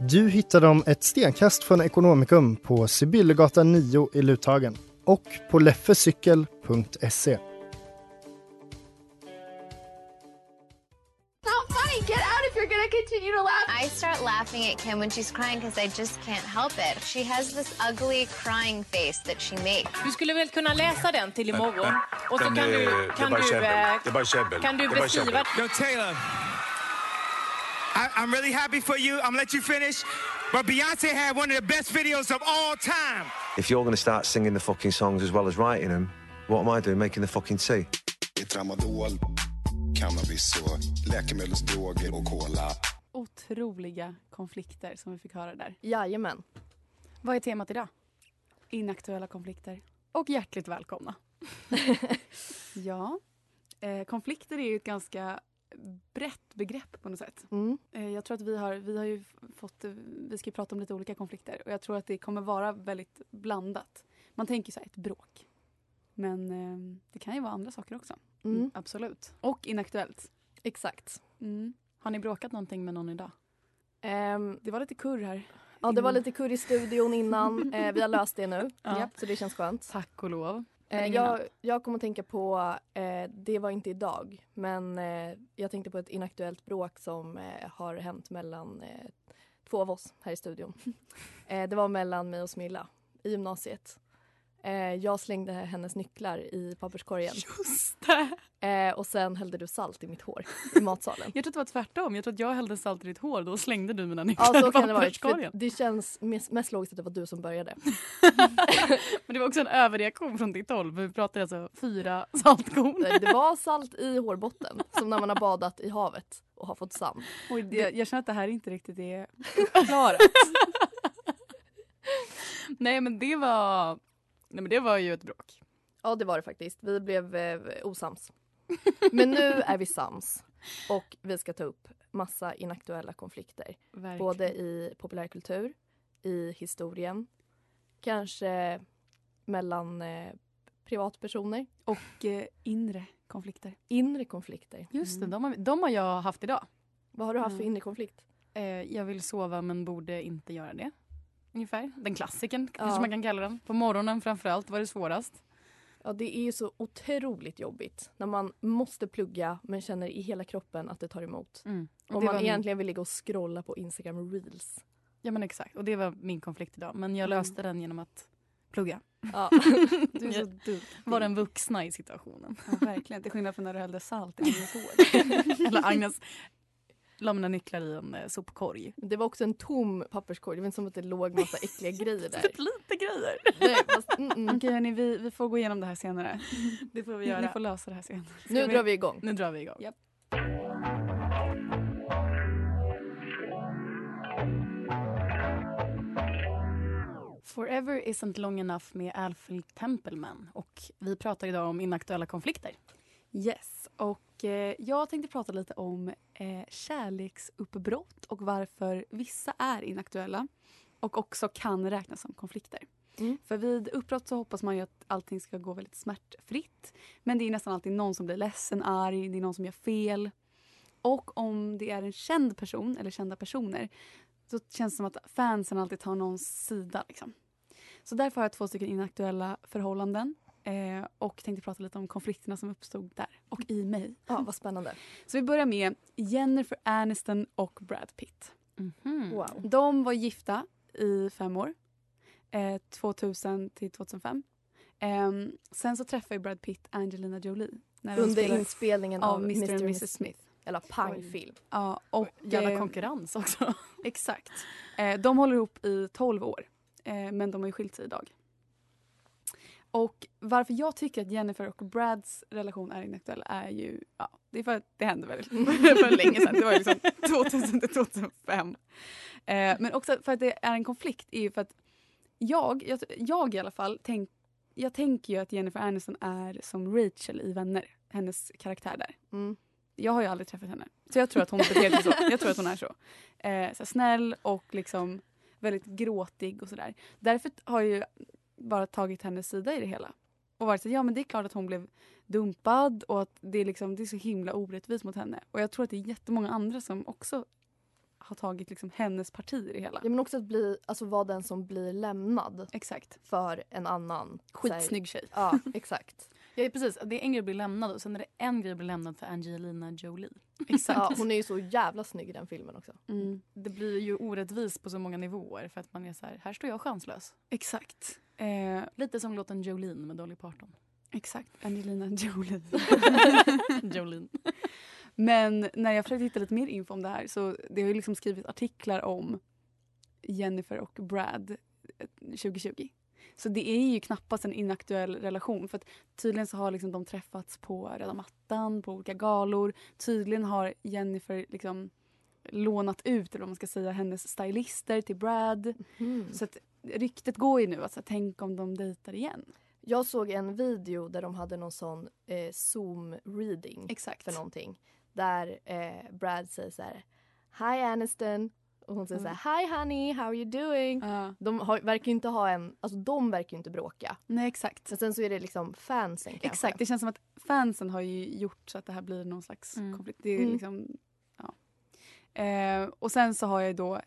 Du hittar dem ett stenkast från Ekonomikum på Sibyllegatan 9 i Luthagen och på leffecykel.se. Not funny. Get out if you're gonna continue to laugh. I start laughing at Kim when she's crying because I just can't help it. She has this ugly crying face that she makes. Du skulle väl kunna läsa den till imorgon? Och så Den kan du, kan bara du, eh, kan beskriva... Taylor. I, I'm really happy for you. I'm gonna let you finish. But Beyonce had one of the best videos of all time. If you're to start singing the fucking songs as well as writing them, what am I doing? Making the fucking tea? Tramadol, cannabis och läkemedelsdroger och cola. Otroliga konflikter som vi fick höra där. Jajamän. Vad är temat idag? Inaktuella konflikter. Och hjärtligt välkomna. ja, eh, konflikter är ju ett ganska brett begrepp på något sätt. Mm. Eh, jag tror att vi har, vi har ju fått, eh, vi ska ju prata om lite olika konflikter och jag tror att det kommer vara väldigt blandat. Man tänker så här, ett bråk. Men eh, det kan ju vara andra saker också. Mm. Absolut. Och inaktuellt. Exakt. Mm. Har ni bråkat någonting med någon idag? Ehm, det var lite kurr här. Ja, det var lite kurr i studion innan. Eh, vi har löst det nu, Ja. Så det känns skönt. Tack och lov. Eh, jag, jag kommer att tänka på, eh, det var inte idag, men eh, jag tänkte på ett inaktuellt bråk som eh, har hänt mellan eh, två av oss här i studion. eh, det var mellan mig och Smilla i gymnasiet. Eh, jag slängde hennes nycklar i papperskorgen. Just det! Eh, och sen hällde du salt i mitt hår i matsalen. Jag tror att det var tvärtom. Jag tror att jag hällde salt i ditt hår. Då slängde du mina nycklar Ja, så i kan det. För papperskorgen. det känns mest, mest logiskt att det var du som började. Men det var också en överreaktion från ditt håll. För vi pratade alltså fyra saltkorn. Nej, Det var salt i hårbotten, som när man har badat i havet och har fått sand. Oj, det, jag känner att det här inte riktigt är förklarat. Nej men det var, nej, men det var ju ett bråk. Ja, det var det faktiskt. Vi blev eh, osams. Men nu är vi sams. Och vi ska ta upp massa inaktuella konflikter. Verkligen. Både i populärkultur, i historien, kanske mellan eh, privatpersoner. Och eh, inre konflikter. Inre konflikter. Just det, de har, de har jag haft idag. Vad har du haft för Mm. inre konflikt? Eh, jag vill sova men borde inte göra det. Ungefär. Den klassiken kanske Ja. man kan kalla den. På morgonen framförallt var det svårast. Ja, det är ju så otroligt jobbigt när man måste plugga men känner i hela kroppen att det tar emot. Mm. Och Och man min- egentligen vill ligga och scrolla på Instagram reels. Ja men exakt. Och det var min konflikt idag. Men jag Mm. löste den genom att plugga. Ja. Du är så duktig. var den vuxna i situationen. Ja, verkligen. Till skillnad från när du hällde salt i Agnes hår. Eller Agnes la mina nycklar i en eh, sopkorg. Det var också en tom papperskorg. Det var inte som att det låg massa äckliga grejer där. Typ lite grejer. Nej, fast, mm, mm. Okej hörni, vi, vi får gå igenom det här senare. Det får vi Ni göra. får lösa det här senare. Ska Nu drar vi igång. Nu drar vi igång. Japp. Forever isn't long enough med Alfred Templeman. Och vi pratar idag om inaktuella konflikter. Yes, och eh, jag tänkte prata lite om eh, kärleksuppbrott och varför vissa är inaktuella och också kan räknas som konflikter. Mm. För vid uppbrott så hoppas man ju att allting ska gå väldigt smärtfritt. Men det är nästan alltid någon som blir ledsen, arg, det är någon som gör fel. Och om det är en känd person eller kända personer så känns det som att fansen alltid tar någons sida. Liksom. Så därför har jag två stycken inaktuella förhållanden eh, och tänkte prata lite om konflikterna som uppstod där och i mig. Ja, vad spännande. Så vi börjar med Jennifer Aniston och Brad Pitt. Wow. De var gifta i fem år. Eh, 2000 till 2005. Ehm, sen så träffade ju Brad Pitt Angelina Jolie. Under inspelningen av Mr. Mr. and och Mrs Smith. Eller pangfilm. Ja, och, Jävla eh, konkurrens också. Exakt. Eh, de håller ihop i 12 år. Eh, men de har ju skilt sig idag. Och varför jag tycker att Jennifer och Brads relation är inaktuell är ju... Ja, det är för att det hände väl för länge sedan. Det var ju liksom 2000 till 2005. Eh, men också för att det är en konflikt är ju för att jag, jag, jag i alla fall, tänk, jag tänker ju att Jennifer Aniston är som Rachel i Vänner. Hennes karaktär där. Mm. Jag har ju aldrig träffat henne. Så jag tror att hon beter sig så. Jag tror att hon är så. Eh, så snäll och liksom väldigt gråtig och sådär. Därför har ju bara tagit hennes sida i det hela. Och varit så ja men det är klart att hon blev dumpad och att det är, liksom, det är så himla orättvist mot henne. Och jag tror att det är jättemånga andra som också har tagit liksom hennes parti i det hela. Ja, men också att bli, alltså vara den som blir lämnad. Exakt. För en annan. Skitsnygg tjej. Ja, exakt. Ja, precis. Det är en grej att bli lämnad och sen är det en grej att bli lämnad för Angelina Jolie. Ja, hon är ju så jävla snygg i den filmen också. Mm. Det blir ju orättvist på så många nivåer för att man är så här, här står jag chanslös. Exakt. Eh, Lite som låten Jolene med Dolly Parton. Exakt, Angelina Jolie. Jolene. Men när jag försökte hitta lite mer info om det här så det har ju liksom skrivit artiklar om Jennifer och Brad eh, 2020. Så det är ju knappast en inaktuell relation. För tydligen så har liksom de träffats på röda mattan, på olika galor. Tydligen har Jennifer liksom lånat ut, eller vad man ska säga, hennes stylister till Brad. Mm. Så att ryktet går ju nu att så här, tänk om de dejtar igen. Jag såg en video där de hade någon sån eh, zoom-reading för någonting. Där eh, Brad säger så här Hi Aniston. Och hon säger Mm. så här Hi honey, how are you doing? De har, verkar inte ha en, alltså de verkar ju inte bråka. Nej exakt. Men sen så är det liksom fansen kanske. Exakt, det känns som att fansen har ju gjort så att det här blir någon slags konflikt. Det är Mm. liksom, ja. eh, och sen så har jag då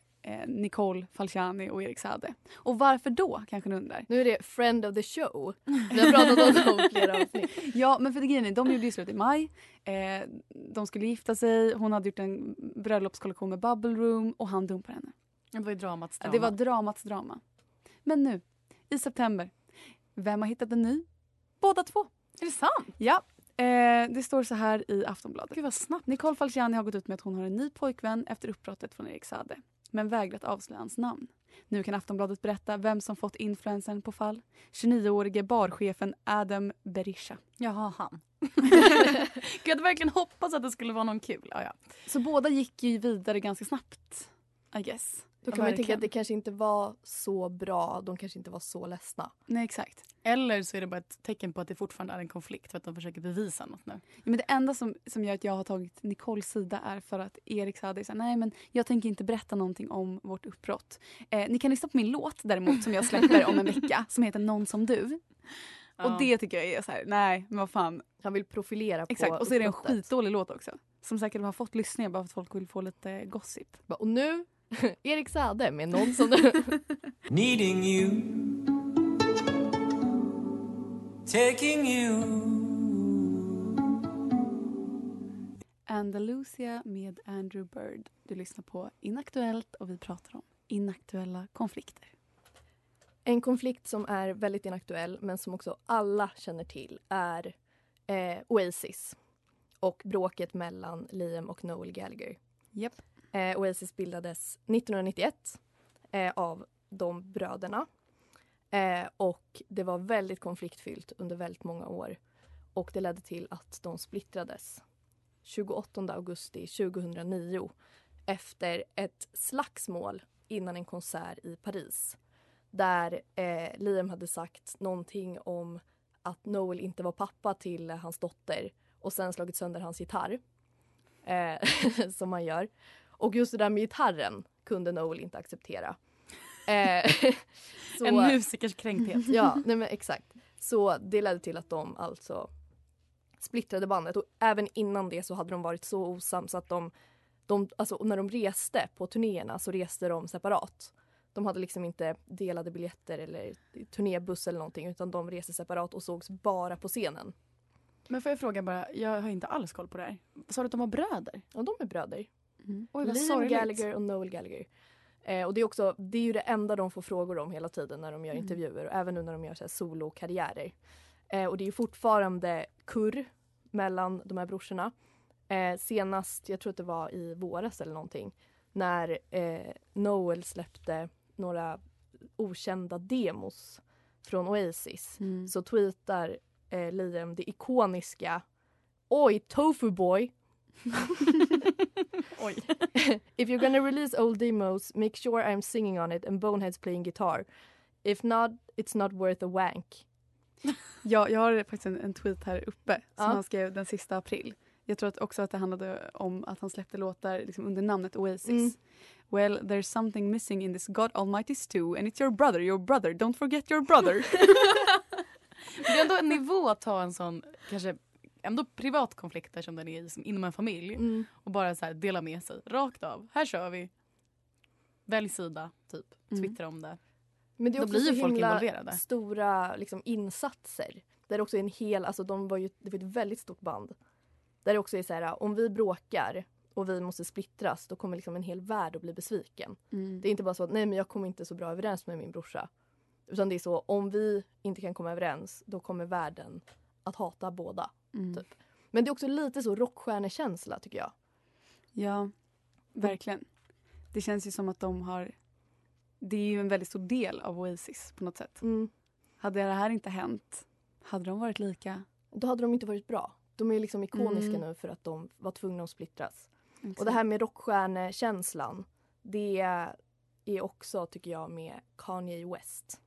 Nicole Falciani och Erik Sade. Och varför då kanske ni undrar? Nu är det friend of the show. Vi har pratat om dem flera avsnitt. Ja men för grejen är, de gjorde ju slut i maj. Eh, de skulle gifta sig, hon hade gjort en bröllopskollektion med Bubble Room och han dumpar henne. Det var ju dramats drama. Det var dramats drama. Men nu, i september, vem har hittat en ny? Båda två. Är det sant? Ja. Eh, det står så här i Aftonbladet. Gud vad snabbt. Nicole Falciani har gått ut med att hon har en ny pojkvän efter uppbrottet från Erik Sade men vägrat avslöja hans namn. Nu kan Aftonbladet berätta vem som fått influensen på fall. 29-årige barchefen Adam Berisha. Jaha, han. Jag hade verkligen hoppats att det skulle vara någon kul. Ja, ja. Så båda gick ju vidare ganska snabbt, I guess. Då kan man ju tänka att det kanske inte var så bra. De kanske inte var så ledsna. Nej, exakt. Eller så är det bara ett tecken på att det fortfarande är en konflikt för att de försöker bevisa något nu. Ja, men det enda som, som gör att jag har tagit Nicoles sida är för att Erik sa nej men jag tänker inte berätta någonting om vårt uppbrott. Eh, ni kan lyssna på min låt däremot som jag släpper om en vecka som heter Någon som du. Ja. Och det tycker jag är så här, nej men vad fan. Han vill profilera på Exakt, och så är det en skitdålig låt också. Som säkert har fått lyssningar bara för att folk vill få lite gossip. Och nu, Erik Sade med någon som... Needing you, taking you. Andalusia med Andrew Bird. Du lyssnar på Inaktuellt och vi pratar om inaktuella konflikter. En konflikt som är väldigt inaktuell men som också alla känner till är eh, Oasis och bråket mellan Liam och Noel Gallagher. Yep. Eh, Oasis bildades 1991 eh, av de bröderna. Eh, och det var väldigt konfliktfyllt under väldigt många år. Och det ledde till att de splittrades 28 augusti 2009 efter ett slagsmål innan en konsert i Paris. Där eh, Liam hade sagt någonting om att Noel inte var pappa till hans dotter och sen slagit sönder hans gitarr. Eh, som man gör. Och just det där med gitarren kunde Noel inte acceptera. Eh, så- En musikers kränkthet. Ja, nej men exakt. Så det ledde till att de alltså splittrade bandet och även innan det så hade de varit så osams att de, de alltså när de reste på turnéerna så reste de separat. De hade liksom inte delade biljetter eller turnébuss eller någonting utan de reste separat och sågs bara på scenen. Men får jag fråga bara, jag har inte alls koll på det här. Sa du att de var bröder? Ja, de är bröder. Oj, vad Liam sorgligt. Gallagher och Noel Gallagher. Eh, och det är, också, det är ju det enda de får frågor om hela tiden när de gör Mm. intervjuer och även nu när de gör solokarriärer. Eh, och det är fortfarande kurr mellan de här brorsorna. Eh, senast, jag tror att det var i våras eller någonting, när eh, Noel släppte några okända demos från Oasis Mm. så tweetar eh, Liam det ikoniska Oj, tofu boy! Oj. If you're gonna release old demos, make sure I'm singing on it and Bonehead's playing guitar. If not, it's not worth a wank. Ja, jag har faktiskt en, en tweet här uppe som Ja. han skrev den sista april. Jag tror att också att det handlade om att han släppte låtar liksom under namnet Oasis. Mm. Well, there's something missing in this God Almighty stew and it's your brother, your brother, don't forget your brother. Men det är ändå en nivå att ta en sån kanske ändå privat konflikt där som den är liksom inom en familj Mm. och bara så här dela med sig rakt av. Här kör vi. Välj sida, typ. Mm. Twittra om det. Men det är Då också blir så ju folk involverade. stora liksom, insatser. Där det också är en hel, alltså de var ju, det var ett väldigt stort band. Där det också är så här, om vi bråkar och vi måste splittras då kommer liksom en hel värld att bli besviken. Mm. Det är inte bara så att nej men jag kommer inte så bra överens med min brorsa. Utan det är så om vi inte kan komma överens då kommer världen att hata båda. Mm. Typ. Men det är också lite så rockstjärnekänsla tycker jag. Ja, verkligen. Det känns ju som att de har... Det är ju en väldigt stor del av Oasis på något sätt. Mm. Hade det här inte hänt, hade de varit lika? Då hade de inte varit bra. De är liksom ikoniska Mm. nu för att de var tvungna att splittras. Exakt. Och det här med rockstjärnekänslan, det är också tycker jag med Kanye West.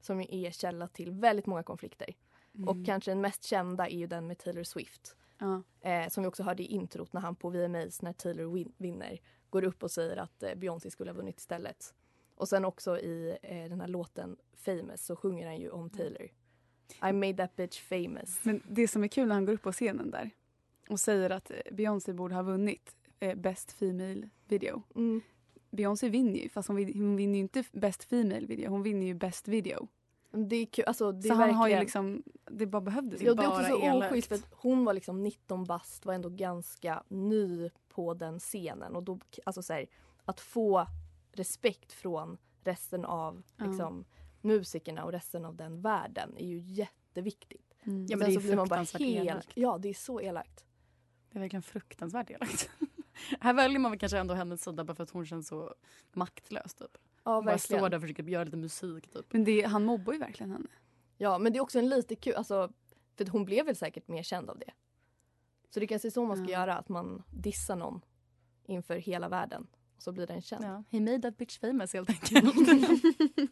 Som är källa till väldigt många konflikter. Mm. Och kanske den mest kända är ju den med Taylor Swift. Ja. Eh, som vi också hörde i introt när han på VMAs när Taylor win- vinner går upp och säger att eh, Beyoncé skulle ha vunnit istället. Och sen också i eh, den här låten Famous så sjunger han ju om Taylor. I made that bitch famous. Men det som är kul när han går upp på scenen där och säger att eh, Beyoncé borde ha vunnit eh, Best Female Video. Mm. Beyoncé vinner ju, fast hon, hon vinner ju inte Best Female Video, hon vinner ju Best Video. Det är kul, alltså det så är han har ju verkligen- liksom, det bara behövdes Ja, det är också så oschysst för att hon var liksom 19 bast, var ändå ganska ny på den scenen. Och då, alltså så här, att få respekt från resten av Ja. liksom, musikerna och resten av den världen är ju jätteviktigt. Mm. Ja, men det är så blir man bara helt... elakt. Ja, det är så elakt. Det är verkligen fruktansvärt elakt. Här väljer man väl kanske ändå hennes sida bara för att hon känns så maktlös typ. Ja, bara står där och försöker göra lite musik typ. Men det, han mobbar ju verkligen henne. Ja, men det är också en lite kul, alltså, för att hon blev väl säkert mer känd av det. Så det kanske är så man ska Ja. göra, att man dissar någon inför hela världen. Och så blir den känd. Ja, he made that bitch famous helt enkelt.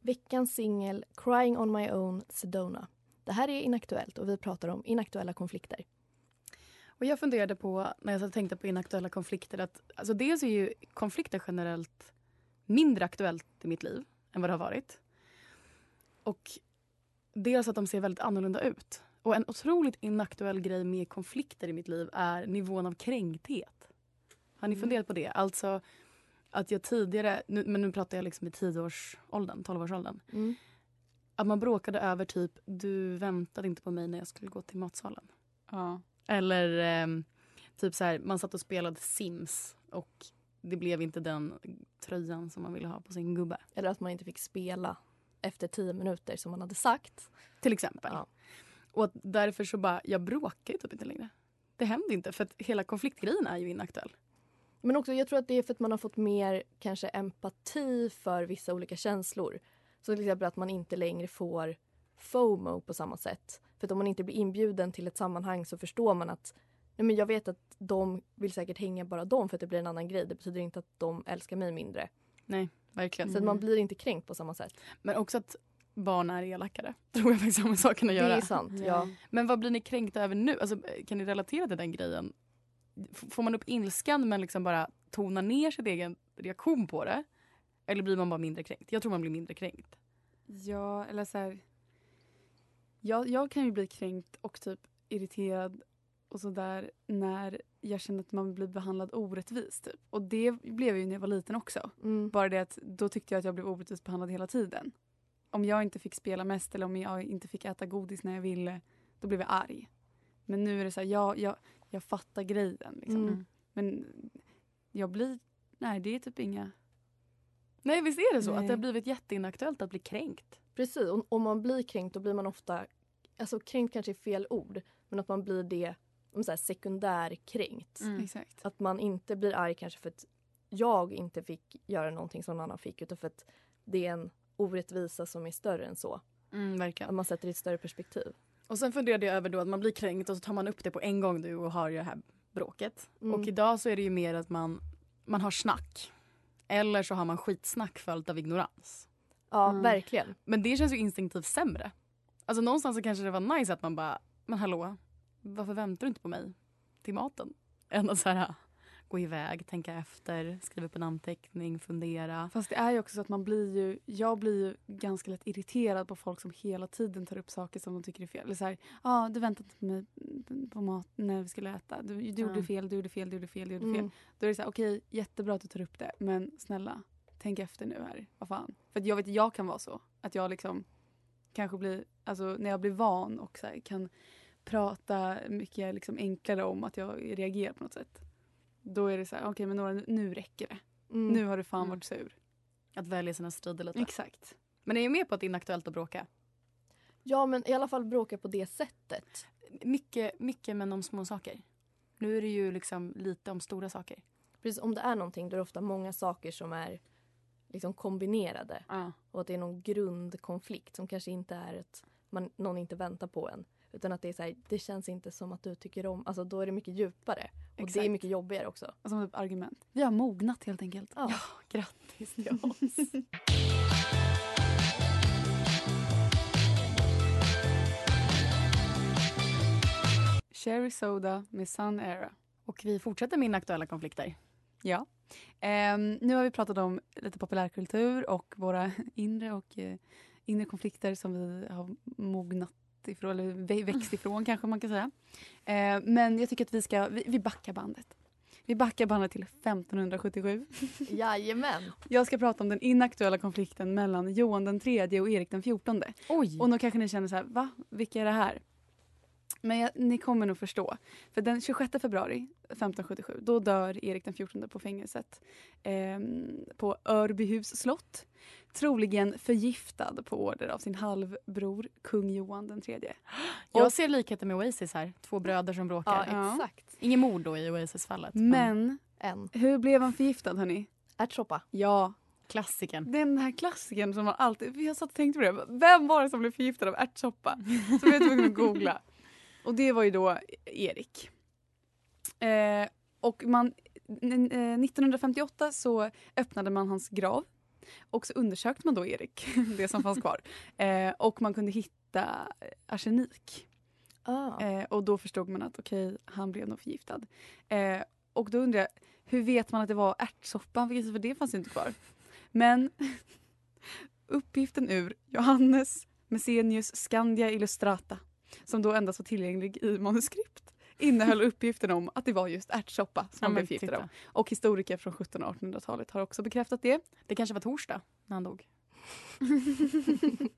Veckans singel Crying on my own Sedona. Det här är inaktuellt och vi pratar om inaktuella konflikter. Och jag funderade på, när jag tänkte på inaktuella konflikter, att alltså dels är ju konflikter generellt mindre aktuellt i mitt liv än vad det har varit. Och dels att de ser väldigt annorlunda ut. Och en otroligt inaktuell grej med konflikter i mitt liv är nivån av kränkthet. Har ni Mm. funderat på det? Alltså att jag tidigare, nu, men nu pratar jag liksom i 10-årsåldern, 12-årsåldern. Mm. Att man bråkade över typ, du väntade inte på mig när jag skulle gå till matsalen. Ja. Eller ehm, typ så här, man satt och spelade Sims och det blev inte den tröjan som man ville ha på sin gubbe. Eller att man inte fick spela efter tio minuter som man hade sagt. Till exempel. Och att därför så bara, jag bråkar ju typ inte längre. Det händer inte för att hela konfliktgrejen är ju inaktuell. Men också, jag tror att det är för att man har fått mer kanske empati för vissa olika känslor. Så till exempel att man inte längre får FOMO på samma sätt. För att om man inte blir inbjuden till ett sammanhang så förstår man att nej men jag vet att de vill säkert hänga bara dem för att det blir en annan grej. Det betyder inte att de älskar mig mindre. Nej, verkligen. Så att man blir inte kränkt på samma sätt. Men också att barn är elakare. Tror jag faktiskt har med saken att Det göra. är sant, ja. Men vad blir ni kränkta över nu? Alltså, kan ni relatera till den grejen? F- Får man upp ilskan men liksom bara tonar ner sin egen reaktion på det? Eller blir man bara mindre kränkt? Jag tror man blir mindre kränkt. Ja, eller så här. Jag, jag kan ju bli kränkt och typ irriterad och sådär när jag känner att man blir behandlad orättvist. Typ. Och det blev jag ju när jag var liten också. Mm. Bara det att då tyckte jag att jag blev orättvist behandlad hela tiden. Om jag inte fick spela mest eller om jag inte fick äta godis när jag ville, då blev jag arg. Men nu är det så här, jag, jag, jag fattar grejen. Liksom. Mm. Men jag blir, nej det är typ inga... Nej visst är det så? Nej. Att det har blivit jätteinaktuellt att bli kränkt. Precis, och om man blir kränkt då blir man ofta, alltså kränkt kanske är fel ord, men att man blir det om så här, sekundärkränkt. Exakt. Att man inte blir arg kanske för att jag inte fick göra någonting som någon annan fick utan för att det är en orättvisa som är större än så. Mm, verkligen. Att man sätter det i ett större perspektiv. Och sen funderade jag över då att man blir kränkt och så tar man upp det på en gång du och har det här bråket. Mm. Och idag så är det ju mer att man, man har snack. Eller så har man skitsnack följt av ignorans. Ja, verkligen. Men det känns ju instinktivt sämre. Alltså någonstans så kanske det var nice att man bara, men hallå, varför väntar du inte på mig till maten? Än att så här, gå iväg, tänka efter, skriva upp en anteckning, fundera. Fast det är ju också så att man blir ju, jag blir ju ganska lätt irriterad på folk som hela tiden tar upp saker som de tycker är fel. Eller så här, ah, du väntade inte på mig på mat när vi skulle äta. Du, du gjorde Ja. fel, du gjorde fel, du gjorde fel, du gjorde Mm. fel. Då är det så här, okej jättebra att du tar upp det men snälla tänk efter nu här. Vad fan. För att jag vet jag kan vara så. Att jag liksom kanske blir, alltså när jag blir van och så här, kan prata mycket liksom enklare om att jag reagerar på något sätt. Då är det så här, okej men Nora nu, räcker det. Mm. Nu har du fan varit sur. Att välja sina strider lite. Exakt. Men är jag med på att det är inaktuellt att bråka? Ja, men i alla fall bråka på det sättet. Mycket, mycket men om små saker. Nu är det ju liksom lite om stora saker. Precis, om det är någonting då är det ofta många saker som är liksom kombinerade. Och att det är någon grundkonflikt som kanske inte är att man, någon inte väntar på en. Utan att det är så här, det känns inte som att du tycker om, alltså då är det mycket djupare. Och det är Exakt. mycket jobbigare också. Och som ett argument. Vi har mognat helt enkelt. Ja, grattis till oss. Cherry Soda med Sun Era. Och vi fortsätter med inaktuella konflikter. Ja. Ehm, nu har vi pratat om lite populärkultur och våra inre och eh, inre konflikter som vi har mognat ifrån, eller vä- växt ifrån kanske man kan säga. Ehm, men jag tycker att vi ska, vi, vi backar bandet. Vi backar bandet till 1577. Jajamän. Jag ska prata om den inaktuella konflikten mellan Johan den tredje och Erik den fjortonde. Oj! Och då kanske ni känner så här, va? Vilka är det här? Men jag, ni kommer nog förstå. För den 26 februari 1577 då dör Erik den fjortonde på fängelset ehm, på Örbyhus slott. Troligen förgiftad på order av sin halvbror kung Johan den tredje. Jag ser likheter med Oasis här. Två bröder som bråkar. Ja, exakt. Ingen mord då i Oasis-fallet. Men En. hur blev han förgiftad hörni? Ärtsoppa. Ja, Klassikern. den här klassikern som man alltid... Jag satt och tänkte på det. Vem var det som blev förgiftad av ärtsoppa? Så jag var tvungen att googla. Och det var ju då Erik. Eh, och man, n- eh, 1958 så öppnade man hans grav. Och så undersökte man då Erik, det som fanns kvar. Eh, och man kunde hitta arsenik. Ah. Eh, och då förstod man att okej, han blev nog förgiftad. Eh, och då undrar jag, hur vet man att det var ärtsoppan? För för det fanns ju inte kvar. Men uppgiften ur Johannes Messenius Scandia Illustrata, som då endast var tillgänglig i manuskript, innehöll uppgiften om att det var just ärtsoppa som Ja, han blev förgiftad av. Och historiker från 1700 och 1800-talet har också bekräftat det. Det kanske var torsdag när han dog.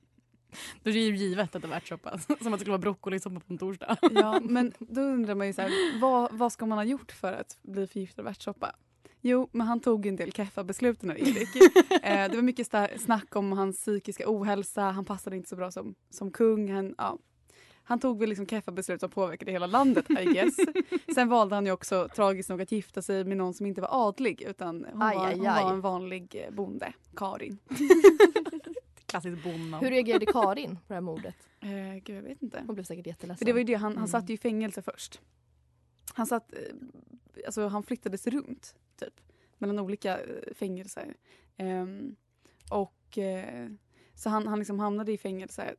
Då är det ju givet att det var ärtsoppa. Som att det skulle vara broccolisoppa på en torsdag. Ja, men då undrar man ju så här, vad, vad ska man ha gjort för att bli förgiftad av ärtsoppa? Jo, men han tog en del keffa-beslut när Erik. eh, det var mycket snack om hans psykiska ohälsa, han passade inte så bra som, som kung. Han, ja. Han tog väl liksom keffa-beslut som påverkade hela landet, I guess. Sen valde han ju också tragiskt nog att gifta sig med någon som inte var adlig utan hon, Aj, var, aj, hon aj. var en vanlig eh, bonde, Karin. Klassiskt bondnamn. Hur reagerade Karin på det här mordet? Eh, gud, jag vet inte. Hon blev säkert jätteledsen. För det var ju det, han, han Mm. satt ju i fängelse först. Han satt, eh, alltså han flyttades runt typ mellan olika eh, fängelser. Ehm, och eh, så han, han liksom hamnade i fängelse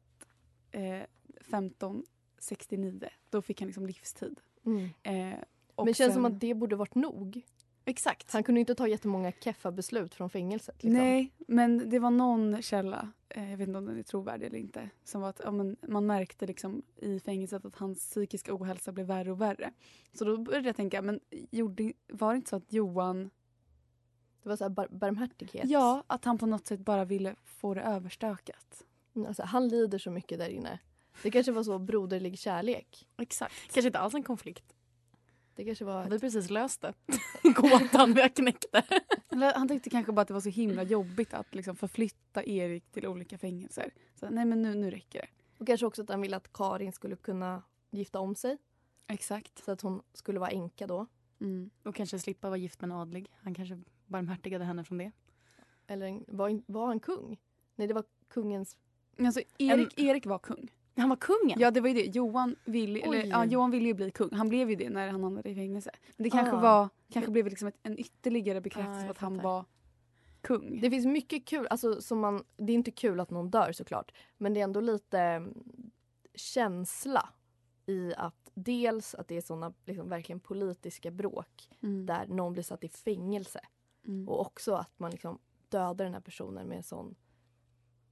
eh, 1569. Då fick han liksom livstid. Mm. Eh, Men det känns sen- som att det borde varit nog. Exakt. Han kunde inte ta jättemånga keffa-beslut från fängelset. Liksom. Nej, men det var någon källa, eh, jag vet inte om den är trovärdig eller inte, som var att ja, man märkte liksom i fängelset att hans psykiska ohälsa blev värre och värre. Så då började jag tänka, men gjorde, var det inte så att Johan, Det var så här bar- barmhärtighet. ja, att han på något sätt bara ville få det överstökat? Mm, Alltså, han lider så mycket där inne. Det kanske var så broderlig kärlek. Exakt. Kanske inte alls en konflikt. Det kanske var... Vi precis löst det? Gåtan vi har knäckt det. Han tyckte kanske bara att det var så himla jobbigt att liksom förflytta Erik till olika fängelser. Så, nej men nu, nu räcker det. Och kanske också att han ville att Karin skulle kunna gifta om sig. Exakt. Så att hon skulle vara änka då. Mm. Och kanske slippa vara gift med en adlig. Han kanske barmhärtigade henne från det. Eller en- var, var han kung? Nej, det var kungens... Alltså, Erik, Erik var kung. Han var kungen? Ja, det var ju det. Johan ville, eller, ja, Johan ville ju bli kung. Han blev ju det när han hamnade i fängelse. Men det kanske Ah. var kanske blev liksom ett, en ytterligare bekräftelse Ah, på att han var kung. Det finns mycket kul. Alltså, som man, det är inte kul att någon dör såklart. Men det är ändå lite mm, känsla i att dels att det är såna liksom, verkligen politiska bråk Mm. där någon blir satt i fängelse. Mm. Och också att man liksom dödar den här personen med en sån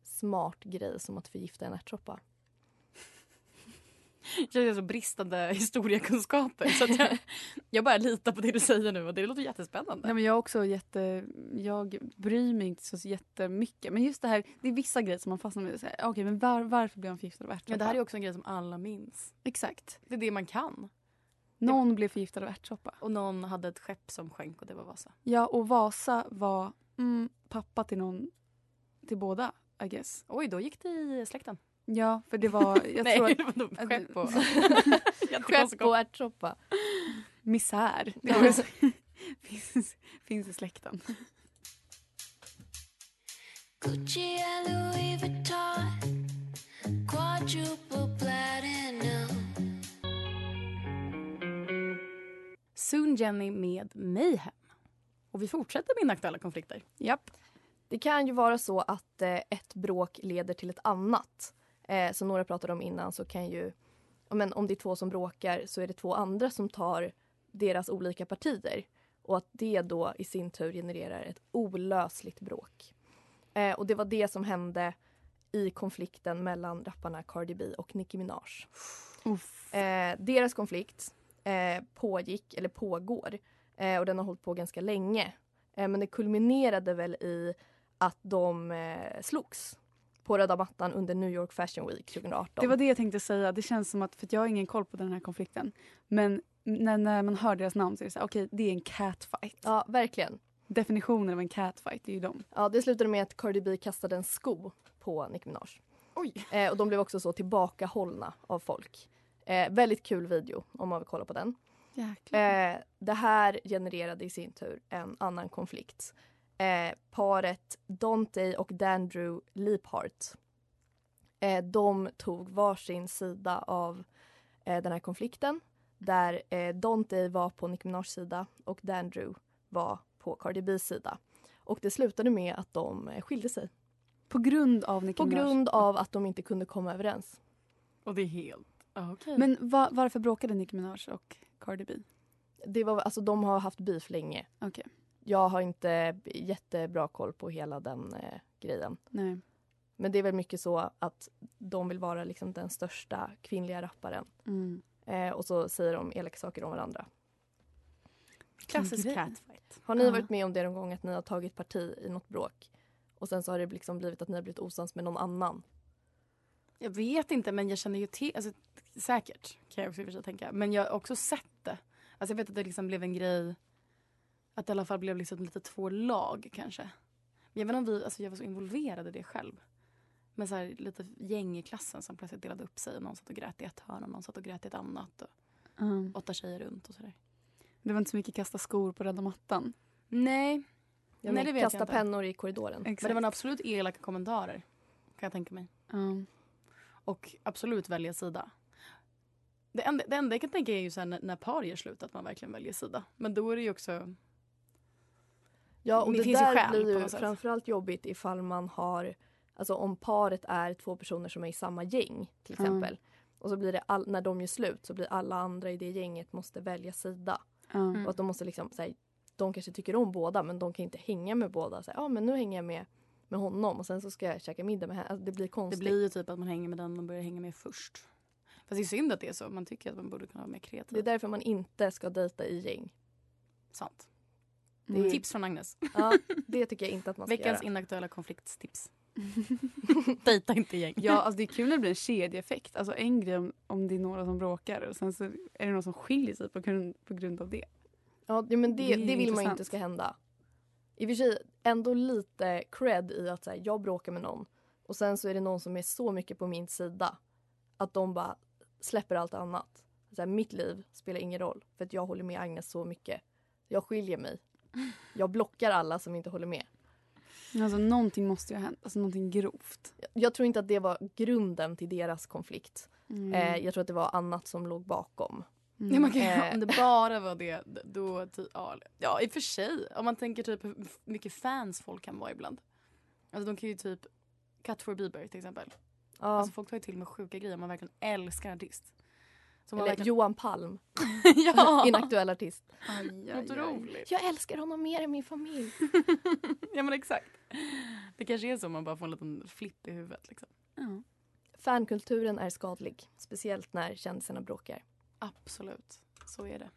smart grej som att förgifta en ärtsoppa. Jag känner så bristande historiekunskaper. Så jag, jag bara litar på det du säger nu och det låter jättespännande. Nej, men jag också jätte... Jag bryr mig inte så jättemycket. Men just det här, det är vissa grejer som man fastnar med. Okej, men var, varför blev han förgiftad av ärtsoppa? Ja, det här är också en grej som alla minns. Exakt. Det är det man kan. Någon blev förgiftad av ärtsoppa. Och någon hade ett skepp som sjönk och det var Vasa. Ja, och Vasa var mm, pappa till någon... Till båda, I guess. Oj, då gick det i släkten. Ja, för det var... Jag Nej, tror att, det var nog skepp och ärtsoppa. Misär. Det Ja. finns, finns i släkten. Gucci and Louis Vuitton, quadruple platinum. Soon Jenny med Mayhem. Och vi fortsätter med inaktuella konflikter. Japp. Det kan ju vara så att eh, ett bråk leder till ett annat. Eh, som några pratade om innan så kan ju, men om det är två som bråkar så är det två andra som tar deras olika partier. Och att det då i sin tur genererar ett olösligt bråk. Eh, och det var det som hände i konflikten mellan rapparna Cardi B och Nicki Minaj. Eh, deras konflikt eh, pågick, eller pågår, eh, och den har hållit på ganska länge. Eh, men det kulminerade väl i att de eh, slogs på röda mattan under New York Fashion Week 2018. Det var det jag tänkte säga. Det känns som att, för jag har ingen koll på den här konflikten. Men när, när man hör deras namn så är det så här, okej det är en catfight. Ja, verkligen. Definitionen av en catfight är ju de. Ja, det slutade med att Cardi B kastade en sko på Nicki Minaj. Oj. Eh, och de blev också så tillbakahållna av folk. Eh, väldigt kul video om man vill kolla på den. Eh, det här genererade i sin tur en annan konflikt. Eh, paret Dante och Dandrew Leaphart. Eh, de tog varsin sida av eh, den här konflikten. Där eh, Dante var på Nicki Minajs sida och Dandrew var på Cardi B's sida. Och det slutade med att de eh, skilde sig. På grund av Nicki På Minaj? grund av att de inte kunde komma överens. Och det är helt... Ah, okej. Men va, varför bråkade Nicki Minaj och Cardi B? Det var, alltså, de har haft beef länge. Okej. Jag har inte jättebra koll på hela den eh, grejen. Nej. Men det är väl mycket så att de vill vara liksom den största kvinnliga rapparen. Mm. Eh, och så säger de elaka saker om varandra. Klassisk catfight. Har ni Ja. varit med om det någon gång att ni har tagit parti i något bråk? Och sen så har det liksom blivit att ni har blivit osams med någon annan. Jag vet inte, men jag känner ju till... Alltså, säkert, kan jag också tänka. Men jag har också sett det. Alltså, jag vet att det liksom blev en grej... Att det i alla fall blev liksom lite två lag, kanske. Men jag vet inte om vi... Alltså, jag var så involverad i det själv. Men så här, lite gäng i klassen som plötsligt delade upp sig. Någon satt och grät i ett hörn och någon satt och grät i ett annat. Och Mm. åtta tjejer runt och sådär. Det var inte så mycket kasta skor på röda mattan. Nej. Ja, Nej, men det vet kasta jag inte. pennor i korridoren. Men det var absolut elaka kommentarer. Kan jag tänka mig. Ja. Och absolut välja sida. Det enda, det enda jag kan tänka är ju sen när, när par gör slut att man verkligen väljer sida. Men då är det ju också... Ja, och Det det, där blir ju framförallt jobbigt ifall man har, alltså om paret är två personer som är i samma gäng till Mm. exempel. Och så blir det, all, när de gör slut så blir alla andra i det gänget måste välja sida. Ja. Och att de måste liksom, så här, de kanske tycker om båda men de kan inte hänga med båda. Ja ah, men nu hänger jag med, med honom och sen så ska jag käka middag med henne. Alltså, det blir Det konstigt. blir ju typ att man hänger med den man börjar hänga med först. Fast det är synd att det är så. Man tycker att man borde kunna vara mer kreativ. Det är därför man inte ska dejta i gäng. Sant. Det är- Tips från Agnes. Ja, det tycker jag inte att man ska Veckans göra. inaktuella konfliktstips. Dejta inte gäng. Ja, alltså det är kul när det blir en kedjeeffekt. Alltså en grej om, om det är några som bråkar och sen så är det någon som skiljer sig på grund, på grund av det. Ja, det- men det, Det det, vill man ju intressant. inte ska hända. I och för sig ändå lite cred i att så här, jag bråkar med någon och sen så är det någon som är så mycket på min sida att de bara släpper allt annat. Så här, mitt liv spelar ingen roll för att jag håller med Agnes så mycket. Jag skiljer mig. Jag blockar alla som inte håller med. Alltså någonting måste ju ha hänt. Alltså någonting grovt. Jag- Jag tror inte att det var grunden till deras konflikt. Mm. Eh, jag tror att det var annat som låg bakom. Ja, man kan, Eh, om det bara var det, då... ty- Ja, ja, i och för sig. Om man tänker typ hur mycket fans folk kan vara ibland. Alltså de kan ju typ... Cut for Bieber till exempel. Ja. Alltså folk tar ju till med sjuka grejer om man verkligen älskar en artist. Man Eller verkligen- Johan Palm. Ja. Inaktuell artist. Otroligt. Jag älskar honom mer än min familj. Ja men exakt. Det kanske är så man bara får en liten flipp i huvudet. Liksom. Fankulturen är skadlig. Speciellt när kändisarna bråkar. Absolut, så är det.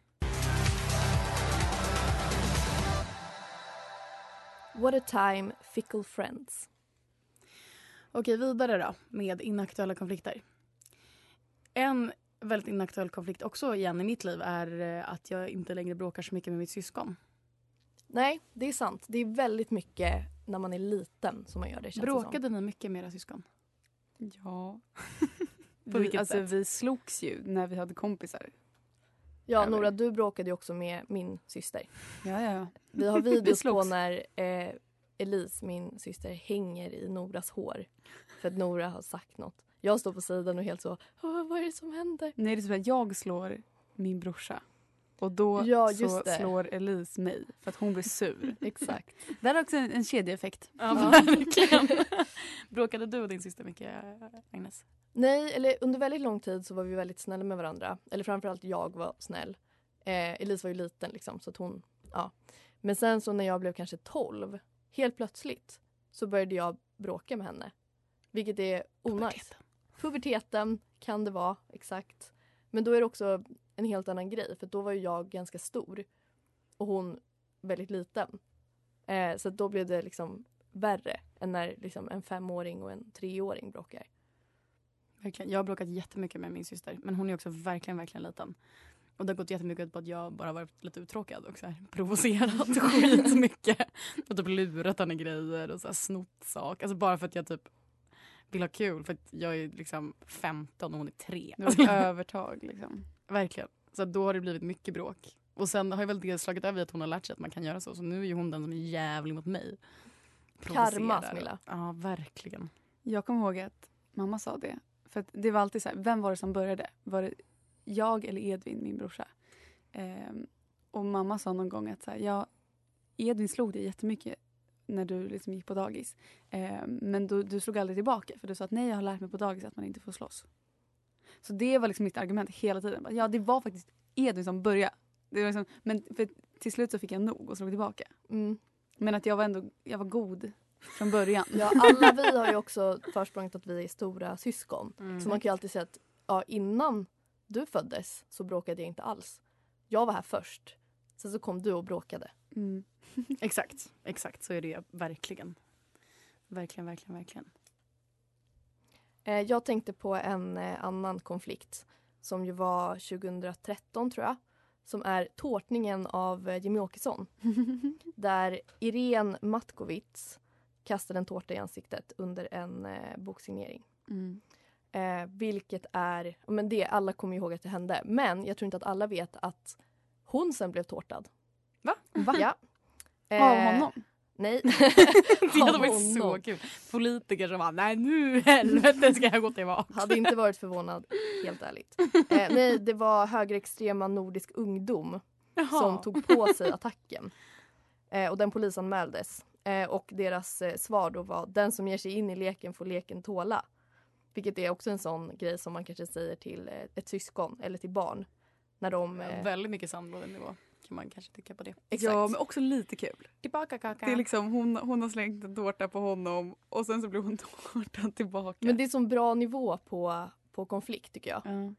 What a time, fickle friends. Okej, vidare då med inaktuella konflikter. En väldigt inaktuell konflikt också igen i mitt liv är eh, att jag inte längre bråkar så mycket med mitt syskon. Nej, det är sant. Det är väldigt mycket när man är liten som man gör det. Känns det Bråkade ni mycket med era syskon? Ja. På vi, vilket alltså, sätt? vi slogs ju när vi hade kompisar. Ja, Över. Nora, du bråkade ju också med min syster. Ja, ja. Vi har Vi videos på slogs. när eh, Elise, min syster, hänger i Noras hår. För att Nora har sagt något. Jag står på sidan och helt så, "Åh, vad är det som händer? Nej, det är så att jag slår min brorsa. Och då Ja, så det. slår Elise mig för att hon blir sur. Exakt. Det är också en, en kedjeeffekt. Ja, verkligen. Bråkade du och din syster mycket, Agnes? Nej, eller under väldigt lång tid så var vi väldigt snälla med varandra. Eller framförallt jag var snäll. Eh, Elise var ju liten liksom så att hon, ja. Men sen så när jag blev kanske 12, helt plötsligt så började jag bråka med henne. Vilket är onajs. Puberteten kan det vara, exakt. Men då är det också en helt annan grej för då var ju jag ganska stor och hon väldigt liten. Eh, så då blev det liksom värre än när liksom en femåring och en treåring bråkar. Verkligen. Jag har bråkat jättemycket med min syster men hon är också verkligen, verkligen liten. Och det har gått jättemycket ut på att jag bara varit lite uttråkad och så här, provocerat skitmycket. Och typ lurat henne grejer och så här, snott saker. Alltså bara för att jag typ vill ha kul för att jag är liksom 15 och hon är 3. Det var ett övertag liksom. Verkligen. Så då har det blivit mycket bråk. Och sen har jag väl det slagit över i att hon har lärt sig att man kan göra så. Så nu är hon den som är jävlig mot mig. Karma. Smilla. Ja, verkligen. Jag kommer ihåg att mamma sa det. För det var alltid så här, vem var det som började? Var det jag eller Edvin, min brorsa? Ehm, och mamma sa någon gång att så här, ja, Edvin slog dig jättemycket när du liksom gick på dagis. Ehm, men du, du slog aldrig tillbaka för du sa att nej jag har lärt mig på dagis att man inte får slåss. Så det var liksom mitt argument hela tiden. Ja det var faktiskt Edvin som började. Det var liksom, men för till slut så fick jag nog och slog tillbaka. Mm. Men att jag var ändå jag var god från början. Ja, alla vi har ju också försprånget att vi är stora syskon. Mm. Så man kan ju alltid säga att ja, innan du föddes så bråkade jag inte alls. Jag var här först. Sen så kom du och bråkade. Mm. Exakt, exakt så är det verkligen. Verkligen, verkligen, verkligen. Eh, jag tänkte på en eh, annan konflikt som ju var 2013 tror jag. Som är tårtningen av eh, Jimmy Åkesson. där Irene Matkovits kastade en tårta i ansiktet under en eh, boksignering. Mm. Eh, vilket är, men det, alla kommer ihåg att det hände. Men jag tror inte att alla vet att hon sen blev tårtad. Va? Va? Ja. Av Eh, honom? Nej. Det hade Av varit så kul. Politiker som bara, nej nu helvete ska jag gå tillbaka. Hade inte varit förvånad, helt ärligt. Eh, nej, det var högerextrema Nordisk ungdom som tog på sig attacken. Eh, och den polisanmäldes. Eh, och deras eh, svar då var den som ger sig in i leken får leken tåla. Vilket är också en sån grej som man kanske säger till eh, ett syskon eller till barn. När de... Eh, Väldigt mycket sandlådenivå kan man kanske tycka på det. Exakt. Ja, men också lite kul. Tillbaka kaka. Det är liksom, hon, hon har slängt en tårta på honom och sen så blir hon tårtan tillbaka. Men det är sån bra nivå på, på konflikt tycker jag. Mm.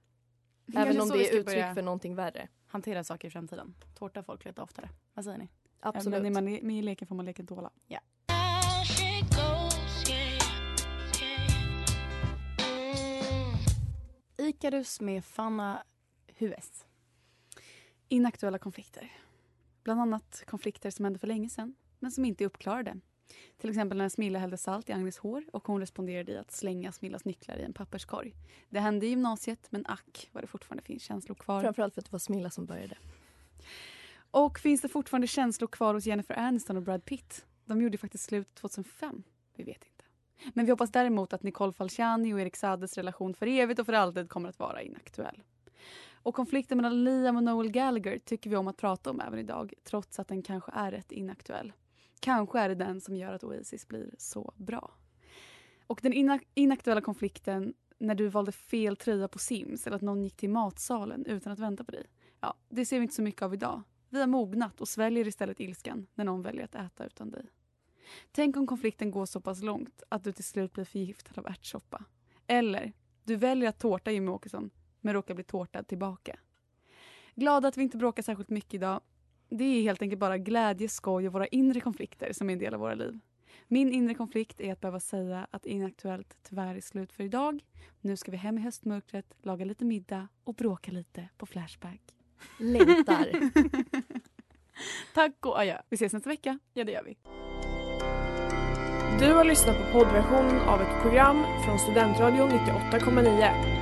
Även om det är uttryck för någonting värre. Hantera saker i framtiden. Tårta folk lite oftare. Vad säger ni? Absolut. Även när man är med i leken får man leka dåla. Ja. Yeah. Icarus med Fanna Hues. Inaktuella konflikter. Bland annat konflikter som hände för länge sedan, men som inte är uppklarade. Till exempel när Smilla hällde salt i Agnes hår och hon responderade i att slänga Smillas nycklar i en papperskorg. Det hände i gymnasiet, men ack vad det fortfarande finns känslor kvar. Framförallt för att det var Smilla som började. Och finns det fortfarande känslor kvar hos Jennifer Aniston och Brad Pitt? De gjorde faktiskt slut 2005. Vi vet inte. Men vi hoppas däremot att Nicole Falciani och Erik Saades relation för evigt och för alltid kommer att vara inaktuell. Och konflikten mellan Liam och Noel Gallagher tycker vi om att prata om även idag trots att den kanske är rätt inaktuell. Kanske är det den som gör att Oasis blir så bra. Och den inak- inaktuella konflikten när du valde fel tröja på Sims eller att någon gick till matsalen utan att vänta på dig. Ja, det ser vi inte så mycket av idag. Vi har mognat och sväljer istället ilskan när någon väljer att äta utan dig. Tänk om konflikten går så pass långt att du till slut blir förgiftad av ärtsoppa. Eller, du väljer att tårta Jimmie Åkesson men råkar bli tårtad tillbaka. Glad att vi inte bråkar särskilt mycket idag. Det är helt enkelt bara glädje, skoj och våra inre konflikter som är en del av våra liv. Min inre konflikt är att behöva säga att Inaktuellt tyvärr är slut för idag. Nu ska vi hem i höstmörkret, laga lite middag och bråka lite på Flashback. Längtar. Tack och adjö. Vi ses nästa vecka. Ja, det gör vi. Du har lyssnat på poddversion av ett program från Studentradion 98,9.